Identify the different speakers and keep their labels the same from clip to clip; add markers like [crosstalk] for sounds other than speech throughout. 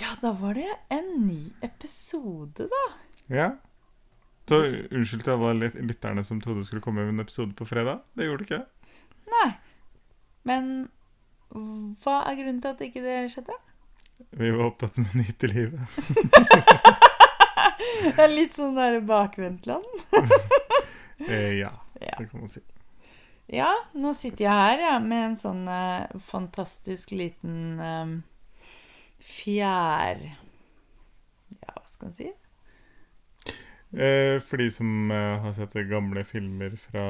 Speaker 1: Ja, da var det en ny episode, da.
Speaker 2: Ja. Så unnskyld til alle lyt- lytterne som trodde det skulle komme en episode på fredag. Det gjorde det ikke.
Speaker 1: Nei. Men hva er grunnen til at ikke det skjedde?
Speaker 2: Vi var opptatt med nytt i livet. [laughs]
Speaker 1: Det er litt sånn der bakvendtland. [laughs]
Speaker 2: Eh, ja,
Speaker 1: Ja.
Speaker 2: det kan man si.
Speaker 1: ja, nå sitter jeg her ja, med en sånn eh, fantastisk liten eh, fjær... Ja, hva skal man si?
Speaker 2: Eh, for de som eh, har sett gamle filmer fra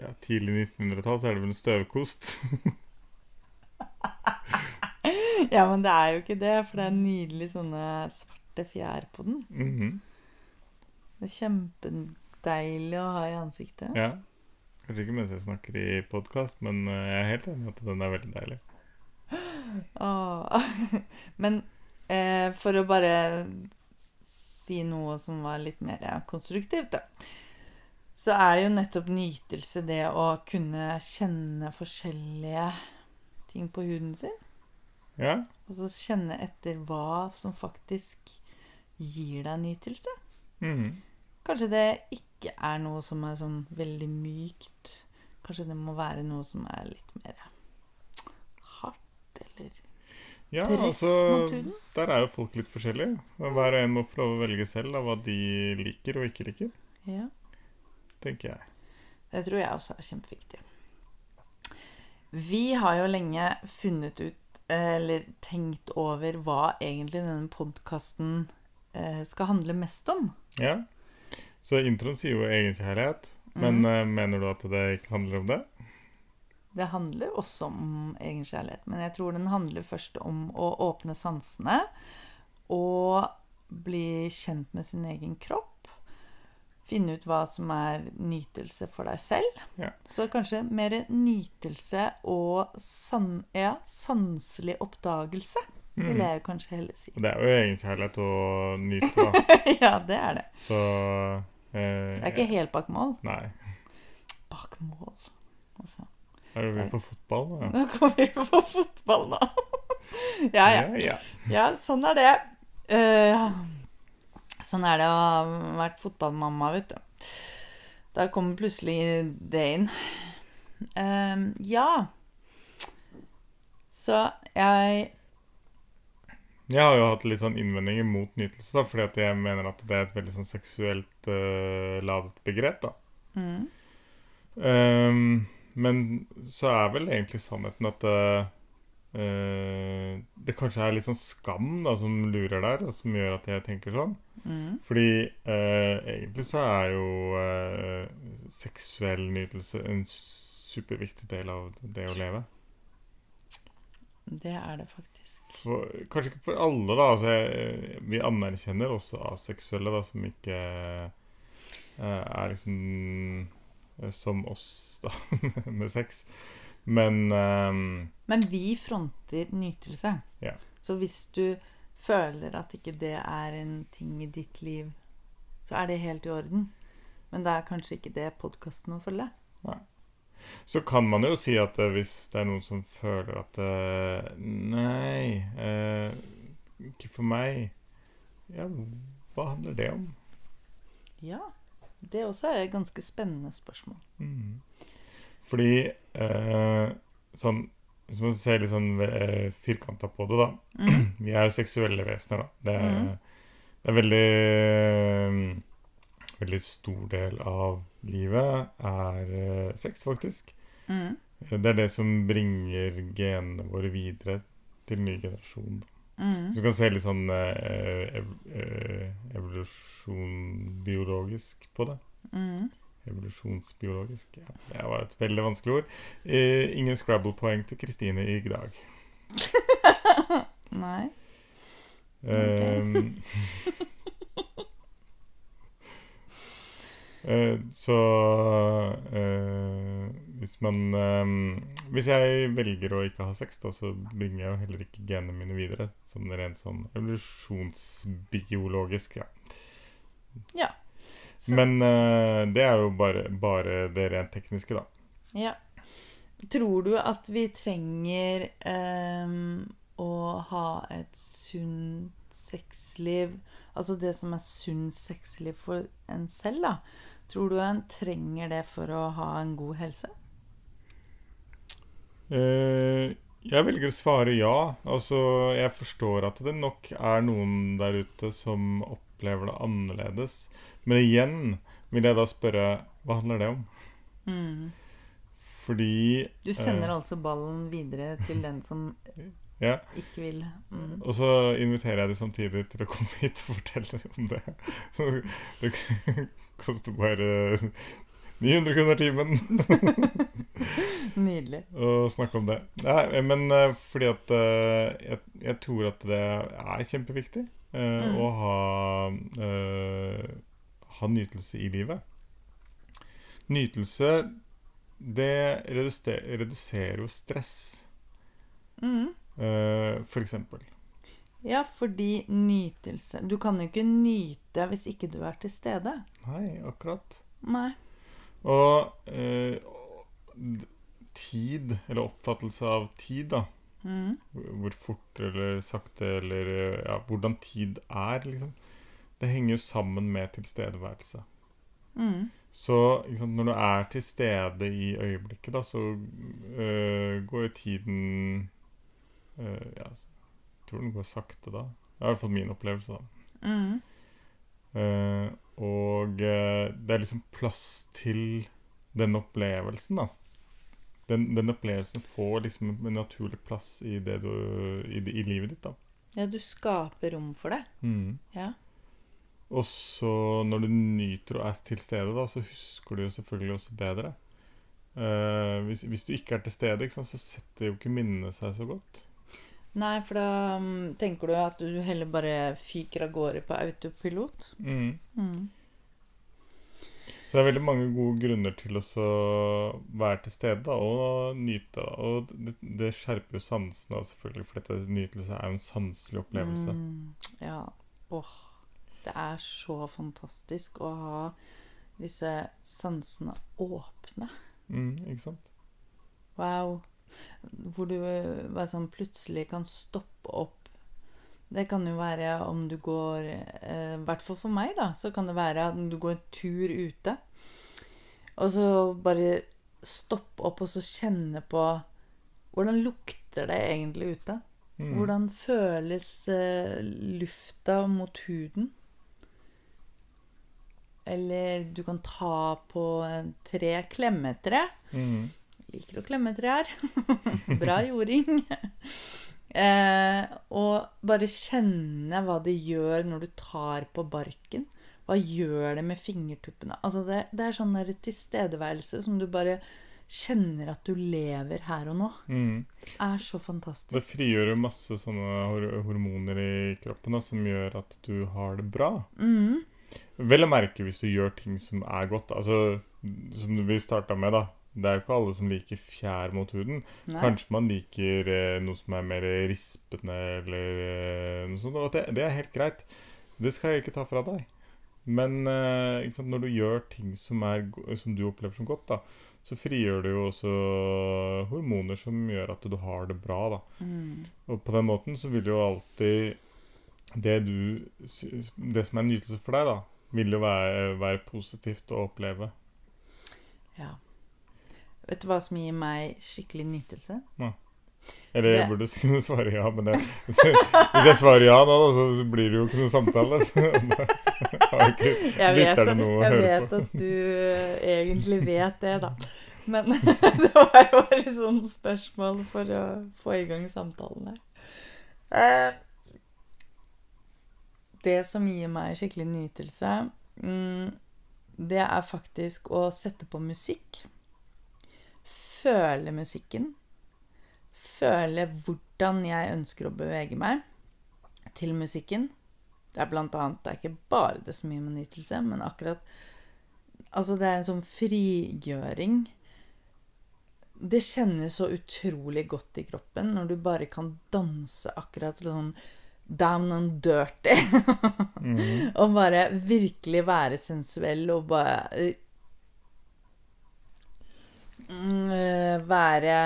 Speaker 2: ja, tidlig 1900-tall, så er det vel en støvkost. [laughs]
Speaker 1: Ja, men det er jo ikke det, for det er nydelig sånne svarte fjær på den.
Speaker 2: Mhm.
Speaker 1: Det er kjempedeilig å ha i ansiktet.
Speaker 2: Ja. Kanskje ikke mens jeg snakker i podkast, men eh, jeg er helt enig i at den er veldig deilig.
Speaker 1: Åh. [laughs] Men eh, for å bare si noe som var litt mer konstruktivt, da. Så er jo nettopp nytelse det å kunne kjenne forskjellige ting på huden sin.
Speaker 2: Ja.
Speaker 1: Og så kjenne etter hva som faktisk gir deg nytelse.
Speaker 2: Mhm.
Speaker 1: Kanskje det ikke er noe som er sånn veldig mykt. Kanskje det må være noe som er litt mer eller
Speaker 2: Ja, altså? Der er jo folk litt forskjellige. Hver og en må få lov å velge selv av hva de liker og ikke liker,
Speaker 1: Ja.
Speaker 2: tenker jeg.
Speaker 1: Det tror jeg også er kjempeviktig. Vi har jo lenge funnet ut, eller tenkt over, hva egentlig denne podkasten skal handle mest om.
Speaker 2: Ja. Så introen sier jo egenkjærlighet, men
Speaker 1: Mhm.
Speaker 2: eh, mener du at det ikke handler om det?
Speaker 1: Det handler også om egenkjærlighet, men jeg tror den handler først om å åpne sansene og bli kjent med sin egen kropp. Finne ut hva som er nytelse for deg selv.
Speaker 2: Ja.
Speaker 1: Så kanskje mer nytelse og san ja, sanselig oppdagelse, vil
Speaker 2: Mhm.
Speaker 1: jeg kanskje heller si.
Speaker 2: Det er jo egenkjærlighet å nyte, da. [laughs]
Speaker 1: ja, det er det.
Speaker 2: Så eh,
Speaker 1: Det er ikke helt bak mål.
Speaker 2: Nei.
Speaker 1: Bak mål, altså.
Speaker 2: Er vi på fotball, da?
Speaker 1: Nå kommer vi på fotball, da. ja, ja.
Speaker 2: ja. ja.
Speaker 1: Sånn er det. Eh, sånn er det å ha vært fotballmamma, vet du. Da kommer plutselig det inn. Eh, ja. Så jeg
Speaker 2: Jeg har jo hatt litt sånn innvendinger mot nytelse, da, fordi at jeg mener at det er et veldig sånn seksuelt uh, ladet begrep, da.
Speaker 1: mm,
Speaker 2: Ehm, men så er vel egentlig sannheten at eh, det kanskje er litt sånn skam da, som lurer der, og som gjør at jeg tenker sånn.
Speaker 1: mm,
Speaker 2: Fordi uh, egentlig så er jo uh, seksuell nytelse en superviktig del av det å leve.
Speaker 1: Det er det faktisk.
Speaker 2: For, kanskje ikke for alle, da. Altså, jeg, vi anerkjenner også aseksuelle da, som ikke er liksom som oss, da, [laughs] med sex. Men um,
Speaker 1: Men vi fronter nytelse.
Speaker 2: Ja.
Speaker 1: Så hvis du føler at ikke det er en ting i ditt liv, så er det helt i orden. Men det er kanskje ikke det podkasten å følge.
Speaker 2: så kan man jo si at eh, hvis det er noen som føler at eh, Nei, eh, ikke for meg. Ja, hva handler det om?
Speaker 1: Ja. Det også er et ganske spennende spørsmål.
Speaker 2: Mm. Fordi eh, sånn Hvis man ser litt sånn eh, firkanta på det, da.
Speaker 1: Mm. [clears throat]
Speaker 2: Vi er seksuelle vesener, da. Det er,
Speaker 1: mm.
Speaker 2: det er veldig eh, Veldig stor del av livet er eh, sex, faktisk.
Speaker 1: Mm.
Speaker 2: Det er det som bringer genene våre videre til ny generasjon. Da.
Speaker 1: Mm.
Speaker 2: Så du kan se litt sånn eh, ev eh, på det.
Speaker 1: Mm.
Speaker 2: Evolusjonsbiologisk. Ja. Det var et veldig vanskelig ord. Eh, ingen Scrabble-poeng til Kristine i dag. [laughs]
Speaker 1: Nei.
Speaker 2: Okay. [laughs] eh, så eh, hvis man ehm, Hvis jeg velger å ikke ha sex, da, så bringer jeg jo heller ikke genene mine videre. Sånn rent sånn evolusjonsbiologisk, ja.
Speaker 1: Ja. Så,
Speaker 2: Men eh, det er jo bare, bare det rent tekniske, da.
Speaker 1: ja. Tror du at vi trenger ehm, å ha et sunt sexliv Altså det som er sunt sexliv for en selv, da. Tror du en trenger det for å ha en god helse?
Speaker 2: Eh, jeg velger å svare ja. Altså, jeg forstår at det nok er noen der ute som opplever det annerledes. Men igjen vil jeg da spørre hva handler det om?
Speaker 1: Mm.
Speaker 2: Fordi
Speaker 1: Du sender
Speaker 2: eh,
Speaker 1: altså ballen videre til den som
Speaker 2: Ja.
Speaker 1: ikke vil. Mm.
Speaker 2: Og så inviterer jeg de samtidig til å komme hit og fortelle om det. [laughs] Så det koster bare 900 kroner timen [laughs]
Speaker 1: Nydelig.
Speaker 2: å snakke om det. Nei, men eh, fordi at eh, jeg, jeg tror at det er kjempeviktig uh,
Speaker 1: Mm.
Speaker 2: å ha, uh, ha nytelse i livet. Nytelse, det reduser, reduserer jo stress,
Speaker 1: Mm.
Speaker 2: uh, for eksempel.
Speaker 1: Ja, fordi nytelse Du kan jo ikke nyte hvis ikke du er til stede.
Speaker 2: Nei, akkurat.
Speaker 1: Nei.
Speaker 2: Og eh, tid, eller oppfattelse av tid, da.
Speaker 1: Mm.
Speaker 2: Hvor fort eller sakte eller eh, ja, hvordan tid er, liksom. Det henger jo sammen med tilstedeværelse.
Speaker 1: Mm.
Speaker 2: Så sant, når du er til stede i øyeblikket, da, så øh, går jo tiden øh, ja, Jeg tror den går sakte da. Det er i hvert fall min opplevelse, da.
Speaker 1: Mm.
Speaker 2: Eh, og eh, det er liksom plass til den opplevelsen, da. Den, den opplevelsen får liksom en naturlig plass i, det du, i, i livet ditt, da.
Speaker 1: Ja, du skaper rom for det.
Speaker 2: Mm.
Speaker 1: Ja.
Speaker 2: Og så når du nyter og er til stede, da, så husker du jo selvfølgelig også bedre. Eh, hvis, hvis du ikke er til stede, sant, så setter jo ikke minnene seg så godt.
Speaker 1: Nei, for da um, tenker du at du heller bare fyker av gårde på autopilot.
Speaker 2: Mm.
Speaker 1: Mm.
Speaker 2: Så det er veldig mange gode grunner til å så være til stede og nyte. Og det, det skjerper jo sansene, selvfølgelig, for dette nytelse er jo en sanselig opplevelse.
Speaker 1: Mm. Ja. Åh. Det er så fantastisk å ha disse sansene åpne.
Speaker 2: Mm, ikke sant?
Speaker 1: Wow. Hvor du eh, bare sånn plutselig kan stoppe opp. Det kan jo være om du går eh, I hvert fall for meg, da. Så kan det være at du går en tur ute. Og så bare stoppe opp og så kjenne på Hvordan lukter det egentlig ute?
Speaker 2: Mm.
Speaker 1: Hvordan føles eh, lufta mot huden? Eller du kan ta på tre, klemmetre. et.
Speaker 2: Mm.
Speaker 1: Liker å klemme trær. [laughs] Bra jording. eh, og bare kjenne hva det gjør når du tar på barken. Hva gjør det med fingertuppene? Altså det, det er sånn der tilstedeværelse som du bare kjenner at du lever her og nå.
Speaker 2: Mm.
Speaker 1: Er så fantastisk.
Speaker 2: Det frigjør jo masse sånne hormoner i kroppen da, som gjør at du har det bra.
Speaker 1: Mm.
Speaker 2: Vel å merke hvis du gjør ting som er godt. Altså, som vi starta med, da. Det er jo ikke alle som liker fjær mot huden.
Speaker 1: Nei.
Speaker 2: Kanskje man liker eh, noe som er mer rispende eller eh, noe sånt. Og det, det er helt greit. Det skal jeg ikke ta fra deg. Men eh, sant, når du gjør ting som, er, som du opplever som godt, da, så frigjør du jo også hormoner som gjør at du har det bra. da.
Speaker 1: Mm.
Speaker 2: Og på den måten så vil jo alltid det du Det som er en nytelse for deg, da, vil jo være, være positivt å oppleve.
Speaker 1: Ja. Vet du hva som gir meg skikkelig nytelse?
Speaker 2: Eller jeg
Speaker 1: Det-
Speaker 2: burde [laughs] kunne svare ja, men [laughs] jeg, hvis jeg svarer ja nå, så blir det jo ikke noe samtale. [laughs] Da har ikke lytterne noe å
Speaker 1: jeg vet at du eh, egentlig vet det, da. Men det var jo bare et sånt spørsmål for å få i gang samtalen her. Eh, Det som gir meg skikkelig nytelse, mm, det er faktisk å sette på musikk. Føle musikken. Føle hvordan jeg ønsker å bevege meg. til musikken. Det er blant annet Det er ikke bare det som gir meg nytelse, men akkurat Altså, det er en sånn frigjøring. Det kjennes så utrolig godt i kroppen når du bare kan danse akkurat sånn down and dirty.
Speaker 2: Mm. [laughs]
Speaker 1: og bare virkelig være sensuell og bare eh, Være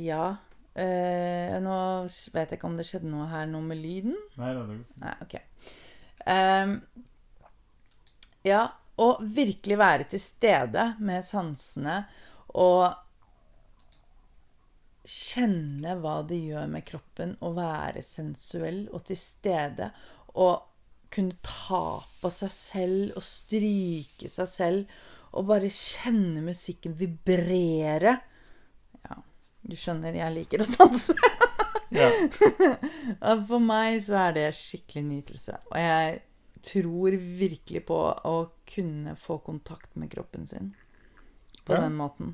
Speaker 1: Ja. Uh, nå vet jeg ikke om det skjedde noe her nå med lyden.
Speaker 2: Nei, det er det.
Speaker 1: Nei, ok. Um, ja, og virkelig være til stede med sansene og kjenne hva det gjør med kroppen å være sensuell og til stede og kunne ta på seg selv og stryke seg selv og bare kjenne musikken vibrere. Ja, du skjønner, jeg liker å danse. [laughs] [laughs]
Speaker 2: Ja.
Speaker 1: For meg så er det skikkelig nytelse. Og jeg tror virkelig på å kunne få kontakt med kroppen sin på
Speaker 2: Ja.
Speaker 1: den måten.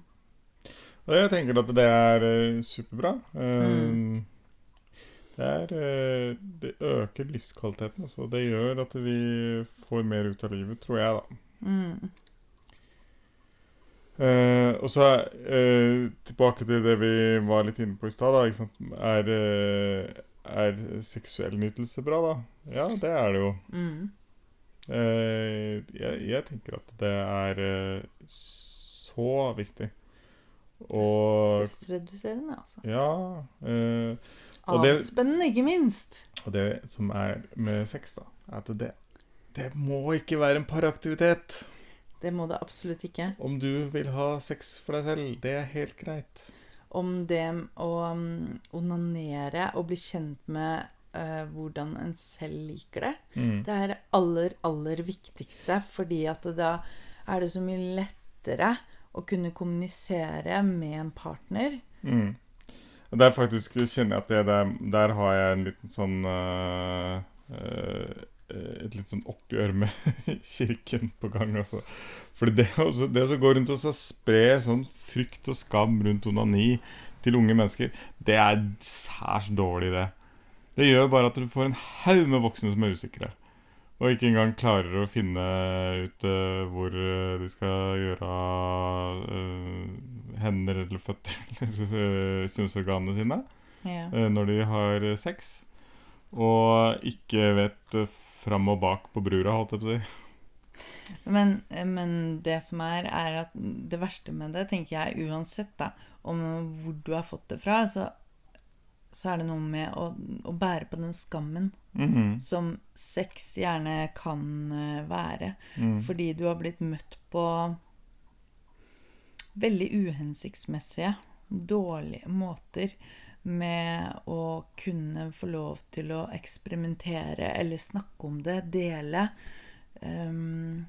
Speaker 2: Og jeg tenker at det er eh, superbra. Eh,
Speaker 1: Mm.
Speaker 2: Det, er, eh, det øker livskvaliteten. Altså. Det gjør at vi får mer ut av livet, tror jeg, da.
Speaker 1: Mm.
Speaker 2: Eh, og så uh, tilbake til det vi var litt inne på i stad. Er, uh, er seksuell nytelse bra, da? Ja, det er det jo.
Speaker 1: Mm.
Speaker 2: Jeg, jeg tenker at det er så viktig. Og
Speaker 1: Stressreduserende, altså.
Speaker 2: ja
Speaker 1: Avspennende, ikke minst.
Speaker 2: Og det som er med sex, da, er at det, det må ikke være en paraktivitet.
Speaker 1: Det må det absolutt ikke.
Speaker 2: Om du vil ha sex for deg selv, det er helt greit.
Speaker 1: Om det å um, onanere og bli kjent med uh, hvordan en selv liker det.
Speaker 2: Mm.
Speaker 1: Det er det aller, aller viktigste, fordi at da er det så mye lettere å kunne kommunisere med en partner.
Speaker 2: Mm. Der faktisk kjenner jeg at det der, der har jeg en liten sånn uh, øh, Et litt sånn oppgjør med [laughs] kirken på gang, altså. For det, også, det som går rundt og så spre sånn frykt og skam rundt onani til unge mennesker, det er særs dårlig, det. Det gjør bare at du får en haug med voksne som er usikre. Og ikke engang klarer å finne ut uh, hvor øh, de skal gjøre uh, hender eller føtter [laughs] eller kjønnsorganene sine
Speaker 1: yeah.
Speaker 2: uh, når de har sex. Og ikke vet øh, fram og bak på brura, holdt jeg på å si.
Speaker 1: Men, men det som er, er at det verste med det, tenker jeg uansett da, om hvor du har fått det fra, så, så er det noe med å, å bære på den skammen
Speaker 2: Mhm.
Speaker 1: som sex gjerne kan eh, være.
Speaker 2: Mm.
Speaker 1: Fordi du har blitt møtt på veldig uhensiktsmessige, dårlige måter med å kunne få lov til å eksperimentere eller snakke om det, dele. Um,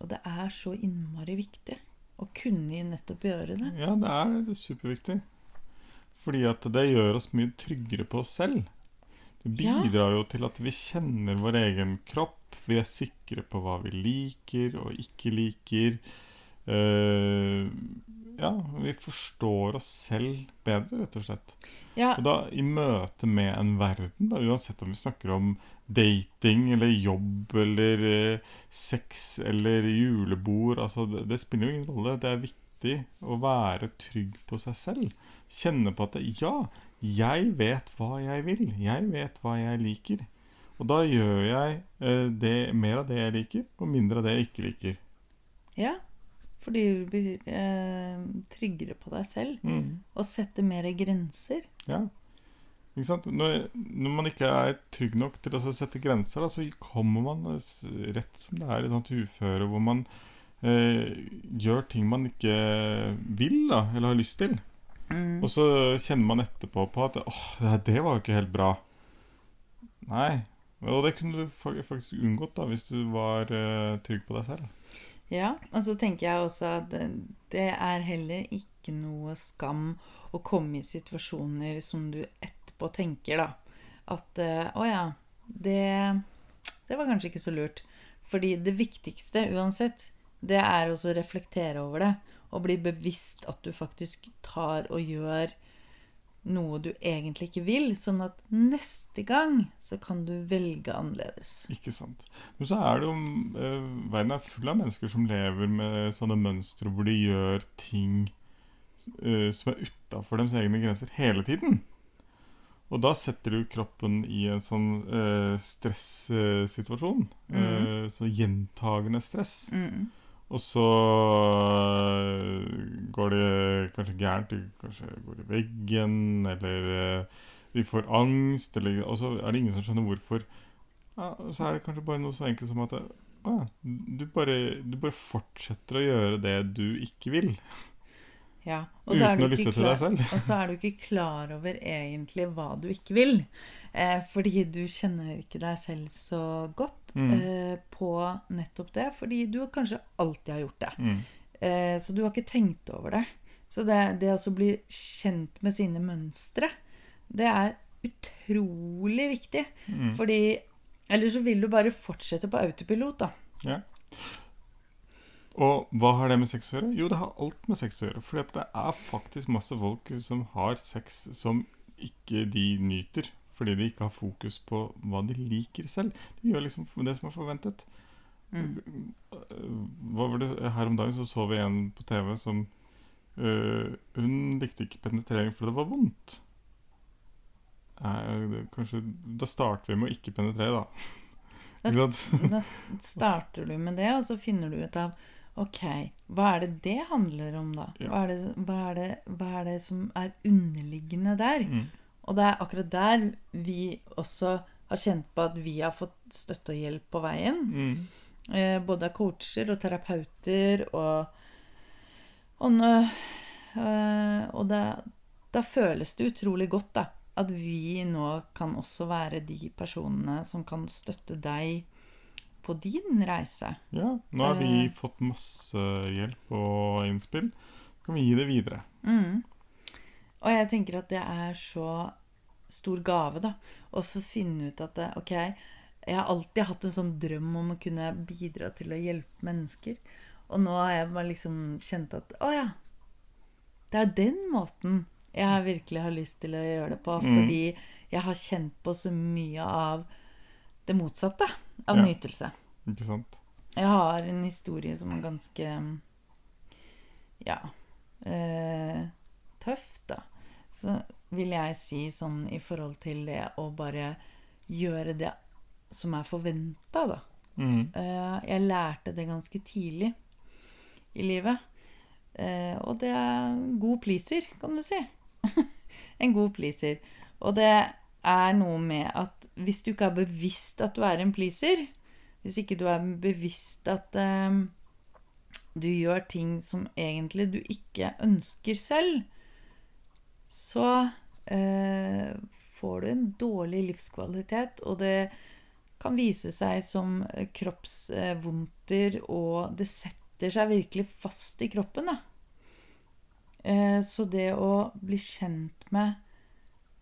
Speaker 1: og det er så innmari viktig å kunne nettopp gjøre det.
Speaker 2: Ja, det er det er superviktig. Fordi at det gjør oss mye tryggere på oss selv. Det
Speaker 1: Ja.
Speaker 2: bidrar jo til at vi kjenner vår egen kropp. Vi er sikre på hva vi liker og ikke liker. Eh, ja, vi forstår oss selv bedre, rett og slett.
Speaker 1: Ja,
Speaker 2: Og da i møte med en verden, da, uansett om vi snakker om dating eller jobb eller eh, sex eller julebord altså det, det spiller jo ingen rolle. Det er viktig å være trygg på seg selv. Kjenne på at ja, jeg vet hva jeg vil. Jeg vet hva jeg liker. Og da gjør jeg eh, det, mer av det jeg liker, og mindre av det jeg ikke liker.
Speaker 1: ja. Fordi du blir eh, tryggere på deg selv
Speaker 2: Mm.
Speaker 1: og setter mer grenser.
Speaker 2: Ja. Ikke sant? Når, når man ikke er trygg nok til å sette grenser, da, så kommer man rett som det er i sånt uføre hvor man eh, gjør ting man ikke vil da, eller har lyst til.
Speaker 1: Mm.
Speaker 2: Og så kjenner man etterpå på at åh, det, det var jo ikke helt bra. Nei. Og det kunne du faktisk unngått da, hvis du var eh, trygg på deg selv.
Speaker 1: Ja, og så tenker jeg også at det, er heller ikke noe skam å komme i situasjoner som du etterpå tenker, da. At eh, å ja, det, det var kanskje ikke så lurt. Fordi det viktigste uansett, det er også å reflektere over det. Og bli bevisst at du faktisk tar og gjør noe du egentlig ikke vil, sånn at neste gang så kan du velge annerledes.
Speaker 2: Ikke sant. Men så er det jo eh, Verden er full av mennesker som lever med sånne mønstre hvor de gjør ting eh, som er utafor deres egne grenser hele tiden. Og da setter du kroppen i en sånn eh, stressituasjon. Eh, så gjentagende stress.
Speaker 1: Mm.
Speaker 2: Og så øh, går det kanskje gærent. Kanskje går i veggen, eller øh, de får angst, eller Og så er det ingen som skjønner hvorfor. Ja, så er det kanskje bare noe så enkelt som at ah, du, bare, du bare fortsetter å gjøre det du ikke vil.
Speaker 1: Ja.
Speaker 2: Uten å lytte til deg selv. [laughs]
Speaker 1: Og så er du ikke klar over egentlig hva du ikke vil. Eh, fordi du kjenner ikke deg selv så godt
Speaker 2: Mm.
Speaker 1: eh, på nettopp det. Fordi du kanskje alltid har gjort det.
Speaker 2: Mm.
Speaker 1: Eh, så du har ikke tenkt over det. Så det, det å bli kjent med sine mønstre, det er utrolig viktig.
Speaker 2: Mm.
Speaker 1: Fordi Ellers så vil du bare fortsette på autopilot, da.
Speaker 2: Ja. Og hva har det med sex å gjøre? Jo, det har alt med sex å gjøre. For det er faktisk masse folk som har sex som ikke de nyter. Fordi de ikke har fokus på hva de liker selv. De gjør liksom det som er forventet.
Speaker 1: Mm.
Speaker 2: Hva var det? Her om dagen så så vi en på TV som øh, Hun likte ikke penetrering fordi det var vondt. Nei, det- kanskje, da starter vi med å ikke penetrere. Da-
Speaker 1: Da [laughs] starter du med det, og så finner du ut av Ok, hva er det det handler om, da?
Speaker 2: Ja.
Speaker 1: Hva, er det, hva, er det, hva er det som er underliggende der?
Speaker 2: Mm.
Speaker 1: Og det er akkurat der vi også har kjent på at vi har fått støtte og hjelp på veien.
Speaker 2: Mm.
Speaker 1: Eh, både av coacher og terapeuter og Og, eh, og da, da føles det utrolig godt, da. At vi nå kan også være de personene som kan støtte deg på din reise.
Speaker 2: Ja, nå har vi
Speaker 1: Eh.
Speaker 2: fått masse hjelp og innspill. Så kan vi gi det videre.
Speaker 1: Mm. Og jeg tenker at det er så stor gave, da. Å få finne ut at det, OK, jeg har alltid hatt en sånn drøm om å kunne bidra til å hjelpe mennesker. Og nå har jeg bare liksom kjent at å ja, det er den måten jeg virkelig har lyst til å gjøre det på.
Speaker 2: Mm.
Speaker 1: Fordi jeg har kjent på så mye av det motsatte av
Speaker 2: Ja.
Speaker 1: nytelse.
Speaker 2: Ikke sant?
Speaker 1: Jeg har en historie som er ganske Ja eh, tøff, da. Så vil jeg si sånn i forhold til det å bare gjøre det som er forventa, da.
Speaker 2: Mm.
Speaker 1: Eh, jeg lærte det ganske tidlig i livet. Eh, og det er god pleaser, kan du si. [laughs] en god pleaser. Og det er noe med at hvis du ikke er bevisst at du er en pleaser, hvis ikke du er bevisst at um, du gjør ting som egentlig du ikke ønsker selv, så uh, får du en dårlig livskvalitet, og det kan vise seg som kroppsvondter, og det setter seg virkelig fast i kroppen. Da. Uh, Så det å bli kjent med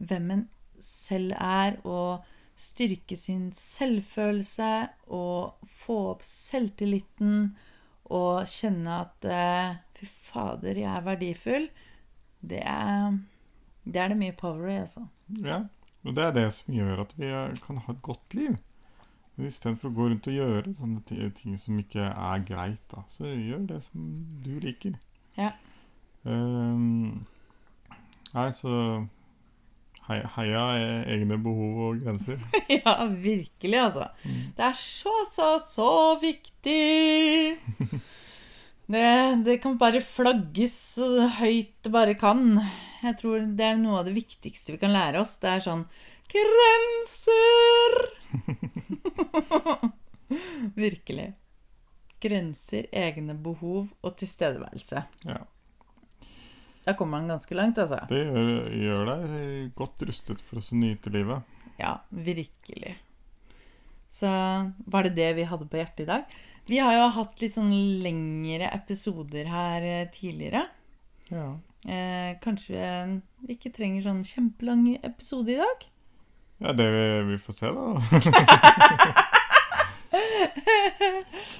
Speaker 1: hvem en selv er, og styrke sin selvfølelse, og få opp selvtilliten, og kjenne at eh, fy fader, jeg er verdifull, det er det er det mye power i, altså.
Speaker 2: Ja, og det er det som gjør at vi eh, kan ha et godt liv. Istedenfor å gå rundt og gjøre sånne ting som ikke er greit, da. Så gjør det som du liker.
Speaker 1: Ja.
Speaker 2: Um, nei, så Heia e- egne behov og grenser. [laughs]
Speaker 1: Ja, virkelig, altså. Det er så, så, så viktig. [laughs] Det, det kan bare flagges så høyt det bare kan. Jeg tror det er noe av det viktigste vi kan lære oss. Det er sånn Grenser! [laughs] Virkelig. Grenser, egne behov og tilstedeværelse.
Speaker 2: Ja.
Speaker 1: Da kommer man ganske langt, altså.
Speaker 2: Det gjør, gjør deg godt rustet for å nyte livet.
Speaker 1: Ja, virkelig. Så var det det vi hadde på hjertet i dag. Vi har jo hatt litt sånn lengre episoder her eh, tidligere.
Speaker 2: Ja.
Speaker 1: Eh, kanskje vi ikke trenger sånn kjempelang episode i dag?
Speaker 2: Ja, det vi, vi får se, da. [laughs]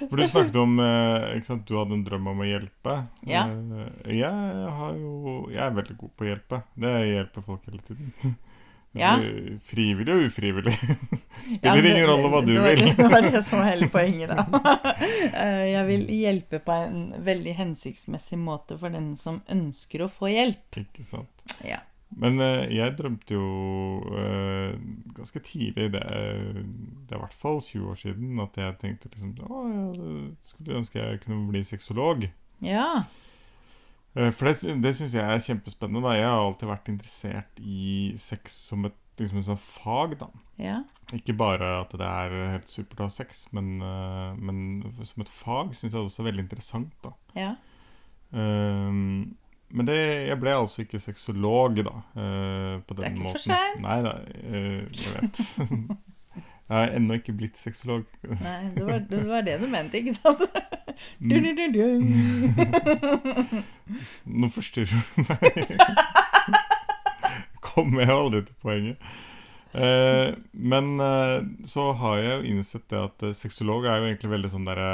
Speaker 2: For du snakket om eh, sant, du hadde en drøm om å hjelpe.
Speaker 1: Ja.
Speaker 2: Eh, Jeg har jo Jeg er veldig god på å hjelpe. Det hjelper folk hele tiden. [laughs]
Speaker 1: Ja.
Speaker 2: Frivillig og ufrivillig. [laughs] Spiller
Speaker 1: ja, det-
Speaker 2: ingen rolle hva du
Speaker 1: det
Speaker 2: vil.
Speaker 1: Det var det som var hele poenget, da. [laughs] Eh, Jeg vil hjelpe på en veldig hensiktsmessig måte for den som ønsker å få hjelp.
Speaker 2: Ikke sant.
Speaker 1: Ja.
Speaker 2: Men eh, jeg drømte jo eh, ganske tidlig, det er, det er i hvert fall 20 år siden, at jeg tenkte liksom Å, jeg skulle ønske jeg kunne bli sexolog.
Speaker 1: Ja.
Speaker 2: Eh, For det, det syns jeg er kjempespennende. da Jeg har alltid vært interessert i sex som et liksom et sånt fag. da
Speaker 1: Ja.
Speaker 2: Ikke bare at det er helt supert å ha sex, men, eh, men som et fag syns jeg også er veldig interessant. da
Speaker 1: Ja.
Speaker 2: Ehm, Men det, jeg ble altså ikke sexolog, da. Uh, på den
Speaker 1: Det er ikke
Speaker 2: måten.
Speaker 1: for sent.
Speaker 2: Nei da, uh, jeg vet. [laughs] jeg har ennå ikke blitt sexolog.
Speaker 1: Nei, det var, det var det du mente, ikke sant? Du, du, du, du.
Speaker 2: Nå forstyrrer du meg. [laughs] Kommer jeg aldri til poenget. Uh, men eh, så har jeg jo innsett det at eh, sexolog er jo egentlig veldig sånn derre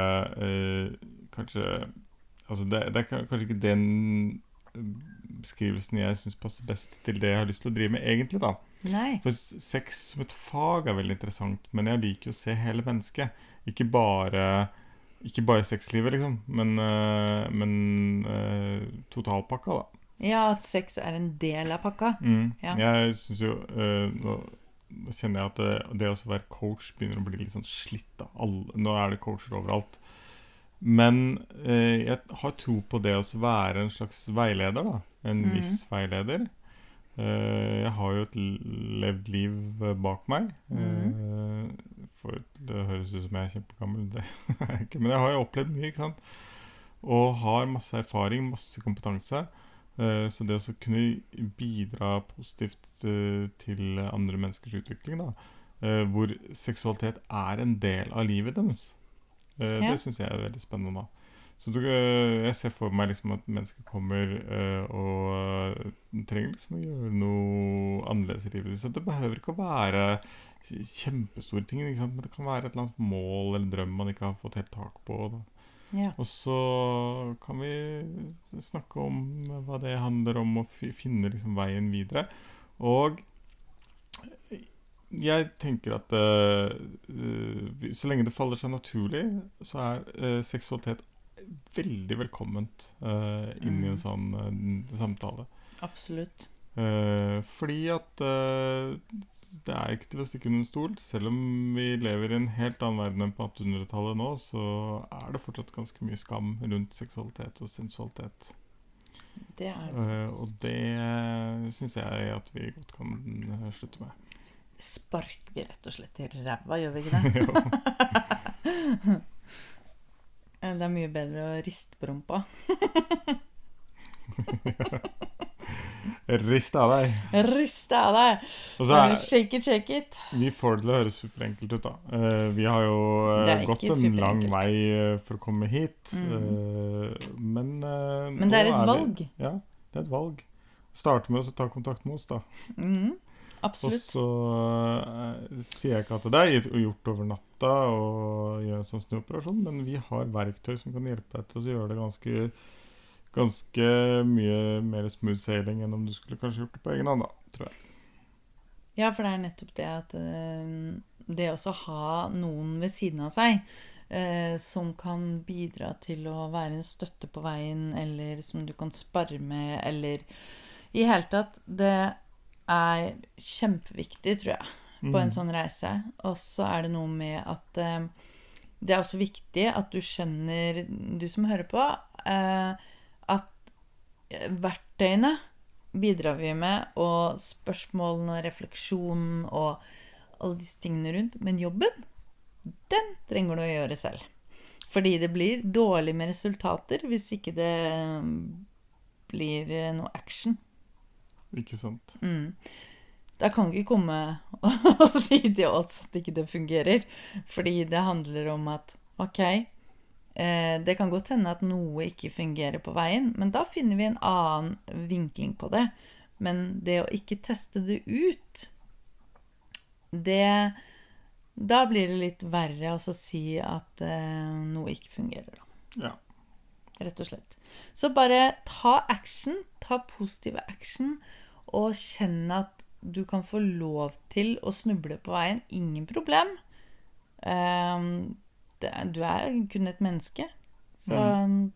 Speaker 2: eh, Kanskje Altså det, det er kanskje ikke den eh, beskrivelsen jeg syns passer best til det jeg har lyst til å drive med, egentlig, da.
Speaker 1: Nei.
Speaker 2: For sex som et fag er veldig interessant, men jeg liker jo å se hele mennesket. Ikke bare ikke bare sexlivet, liksom, men, eh, men eh, totalpakka, da.
Speaker 1: Ja, at sex er en del av pakka.
Speaker 2: Mm.
Speaker 1: Ja.
Speaker 2: Jeg syns jo uh, nå, kjenner jeg at det, det å være coach begynner å bli litt sånn slitt. Alle, Nå er det coacher overalt. Men eh, jeg har tro på det å være en slags veileder. da En
Speaker 1: mm.
Speaker 2: livsveileder. Eh, jeg har jo et levd liv eh, bak meg.
Speaker 1: Mm.
Speaker 2: Eh, for det høres ut som jeg er kjempegammel, det [laughs] er jeg ikke. Men jeg har jo opplevd mye, ikke sant. Og har masse erfaring, masse kompetanse. Eh, Så det å kunne bidra positivt eh, til andre menneskers utvikling, da, hvor seksualitet er en del av livet deres, eh,
Speaker 1: Ja.
Speaker 2: det syns jeg er veldig spennende. da. Så du, eh, jeg ser for meg liksom at mennesker kommer uh, og trenger liksom å gjøre noe annerledes i livet sitt. Så det behøver ikke å være kjempestore ting, men det kan være et eller annet mål eller drøm man ikke har fått helt tak på.
Speaker 1: Ja.
Speaker 2: Og så kan vi snakke om hva det handler om, og finne liksom veien videre. Og jeg tenker at eh, så lenge det faller seg naturlig, så er uh, seksualitet veldig velkomment uh, inn i en
Speaker 1: Mm.
Speaker 2: sånn samtale.
Speaker 1: Absolutt.
Speaker 2: Fordi at det er ikke til å stikke under en stol. Selv om vi lever i en helt annen verden enn på 1800-tallet nå, så er det fortsatt ganske mye skam rundt seksualitet og sensualitet.
Speaker 1: Det er det.
Speaker 2: Og det syns jeg at vi godt kan slutte med.
Speaker 1: Sparker vi rett og slett i ræva, gjør vi ikke det? [laughs] [laughs] Eh, Det er mye bedre å riste på rumpa. [laughs]
Speaker 2: Rist av deg.
Speaker 1: Riste av deg!
Speaker 2: Er,
Speaker 1: Shake it, shake it.
Speaker 2: vi får det til å høres superenkelt ut, da. Eh, vi har jo eh, gått en lang vei for å komme hit.
Speaker 1: Mm.
Speaker 2: men
Speaker 1: Men det er et
Speaker 2: er
Speaker 1: valg.
Speaker 2: Ja, det er et valg. Starte med å ta kontakt med oss, da.
Speaker 1: Mhm.
Speaker 2: Og så uh, sier jeg ikke at det er gjort over natta å gjøre en sånn snuoperasjon, men vi har verktøy som kan hjelpe deg til å gjøre det ganske, ganske mye mer smooth sailing enn om du skulle kanskje gjort det på egen hånd, da, tror jeg.
Speaker 1: Ja, for det er nettopp det at eh, det å ha noen ved siden av seg eh, som kan bidra til å være en støtte på veien, eller som du kan spare med, eller i hele tatt Det er kjempeviktig, tror jeg, på
Speaker 2: Mm.
Speaker 1: en sånn reise. Og så er det noe med at eh, det er også viktig at du skjønner, du som hører på, eh, at eh, verktøyene bidrar vi med, og spørsmålene og refleksjonen og alle disse tingene rundt. Men jobben, den trenger du å gjøre selv. Fordi det blir dårlig med resultater hvis ikke det eh, blir eh, noe action.
Speaker 2: Ikke sant?
Speaker 1: Mm. Da kan ikke komme [laughs] og si til oss at ikke det fungerer. Fordi det handler om at ok, eh, det kan godt hende at noe ikke fungerer på veien, men da finner vi en annen vinkling på det. Men det å ikke teste det ut, det Da blir det litt verre å si at eh, noe ikke fungerer, da.
Speaker 2: Ja.
Speaker 1: Rett og slett. Så bare ta action. Ta positive action. Og kjenne at du kan få lov til å snuble på veien. Ingen problem. Ehm, du er kun et menneske. Så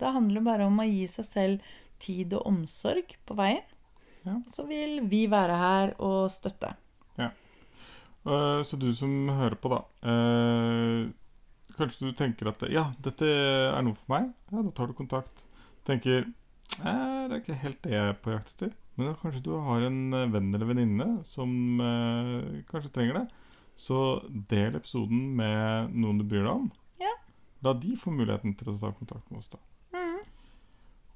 Speaker 1: det handler bare om å gi seg selv tid og omsorg på veien.
Speaker 2: Ja.
Speaker 1: Så vil vi være her og støtte.
Speaker 2: Ja. Så du som hører på, da. eh, kanskje du tenker at ja, dette er noe for meg. Ja, Da tar du kontakt. Tenker eh, det er ikke helt det jeg er på jakt etter. Men da kanskje du har en eh, venn eller venninne som eh, kanskje trenger det. Så del episoden med noen du bryr deg om.
Speaker 1: Ja.
Speaker 2: La de få muligheten til å ta kontakt med oss, da.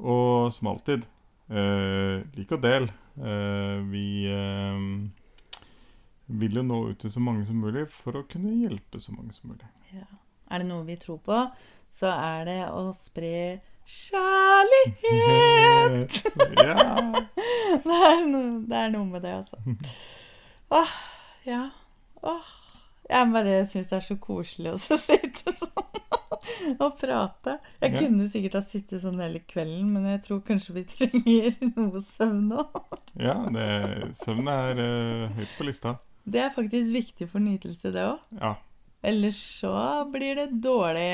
Speaker 2: Og som alltid, eh, lik og del. Eh, vi eh, vil jo nå ut til så mange som mulig for å kunne hjelpe så mange som mulig. Ja.
Speaker 1: Er det noe vi tror på, så er det å spre kjærlighet. [laughs] [laughs] Det er, noe, det er noe med det, altså. [laughs] Åh, ja. Åh. Jeg bare syns det er så koselig å sitte sånn og prate. Jeg kunne sikkert ha sittet sånn hele kvelden, men jeg tror kanskje vi trenger noe søvn nå.
Speaker 2: ja det, søvn er uh, høyt på lista.
Speaker 1: Det er faktisk viktig for nytelse, det òg.
Speaker 2: Ja.
Speaker 1: Ellers så blir det dårlig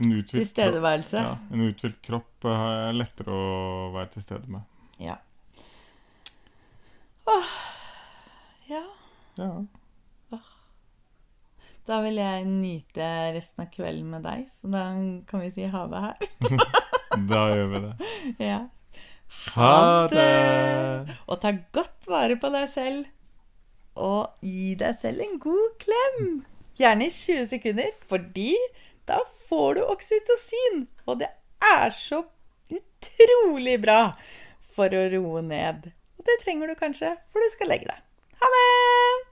Speaker 2: En
Speaker 1: tilstedeværelse.
Speaker 2: ja, en uthvilt kropp eh, er lettere å være til stede med.
Speaker 1: Ja. Åh, ja.
Speaker 2: Ja.
Speaker 1: Da vil jeg nyte resten av kvelden med deg, så da kan vi si ha det her. [laughs]
Speaker 2: Da gjør vi det. [laughs]
Speaker 1: Ja.
Speaker 2: Ha det!
Speaker 1: Og ta godt vare på deg selv. Og gi deg selv en god klem. Gjerne i 20 sekunder, fordi da får du oksytocin. Og det er så utrolig bra for å roe ned. Og det trenger du kanskje, for du skal legge deg. Ha det!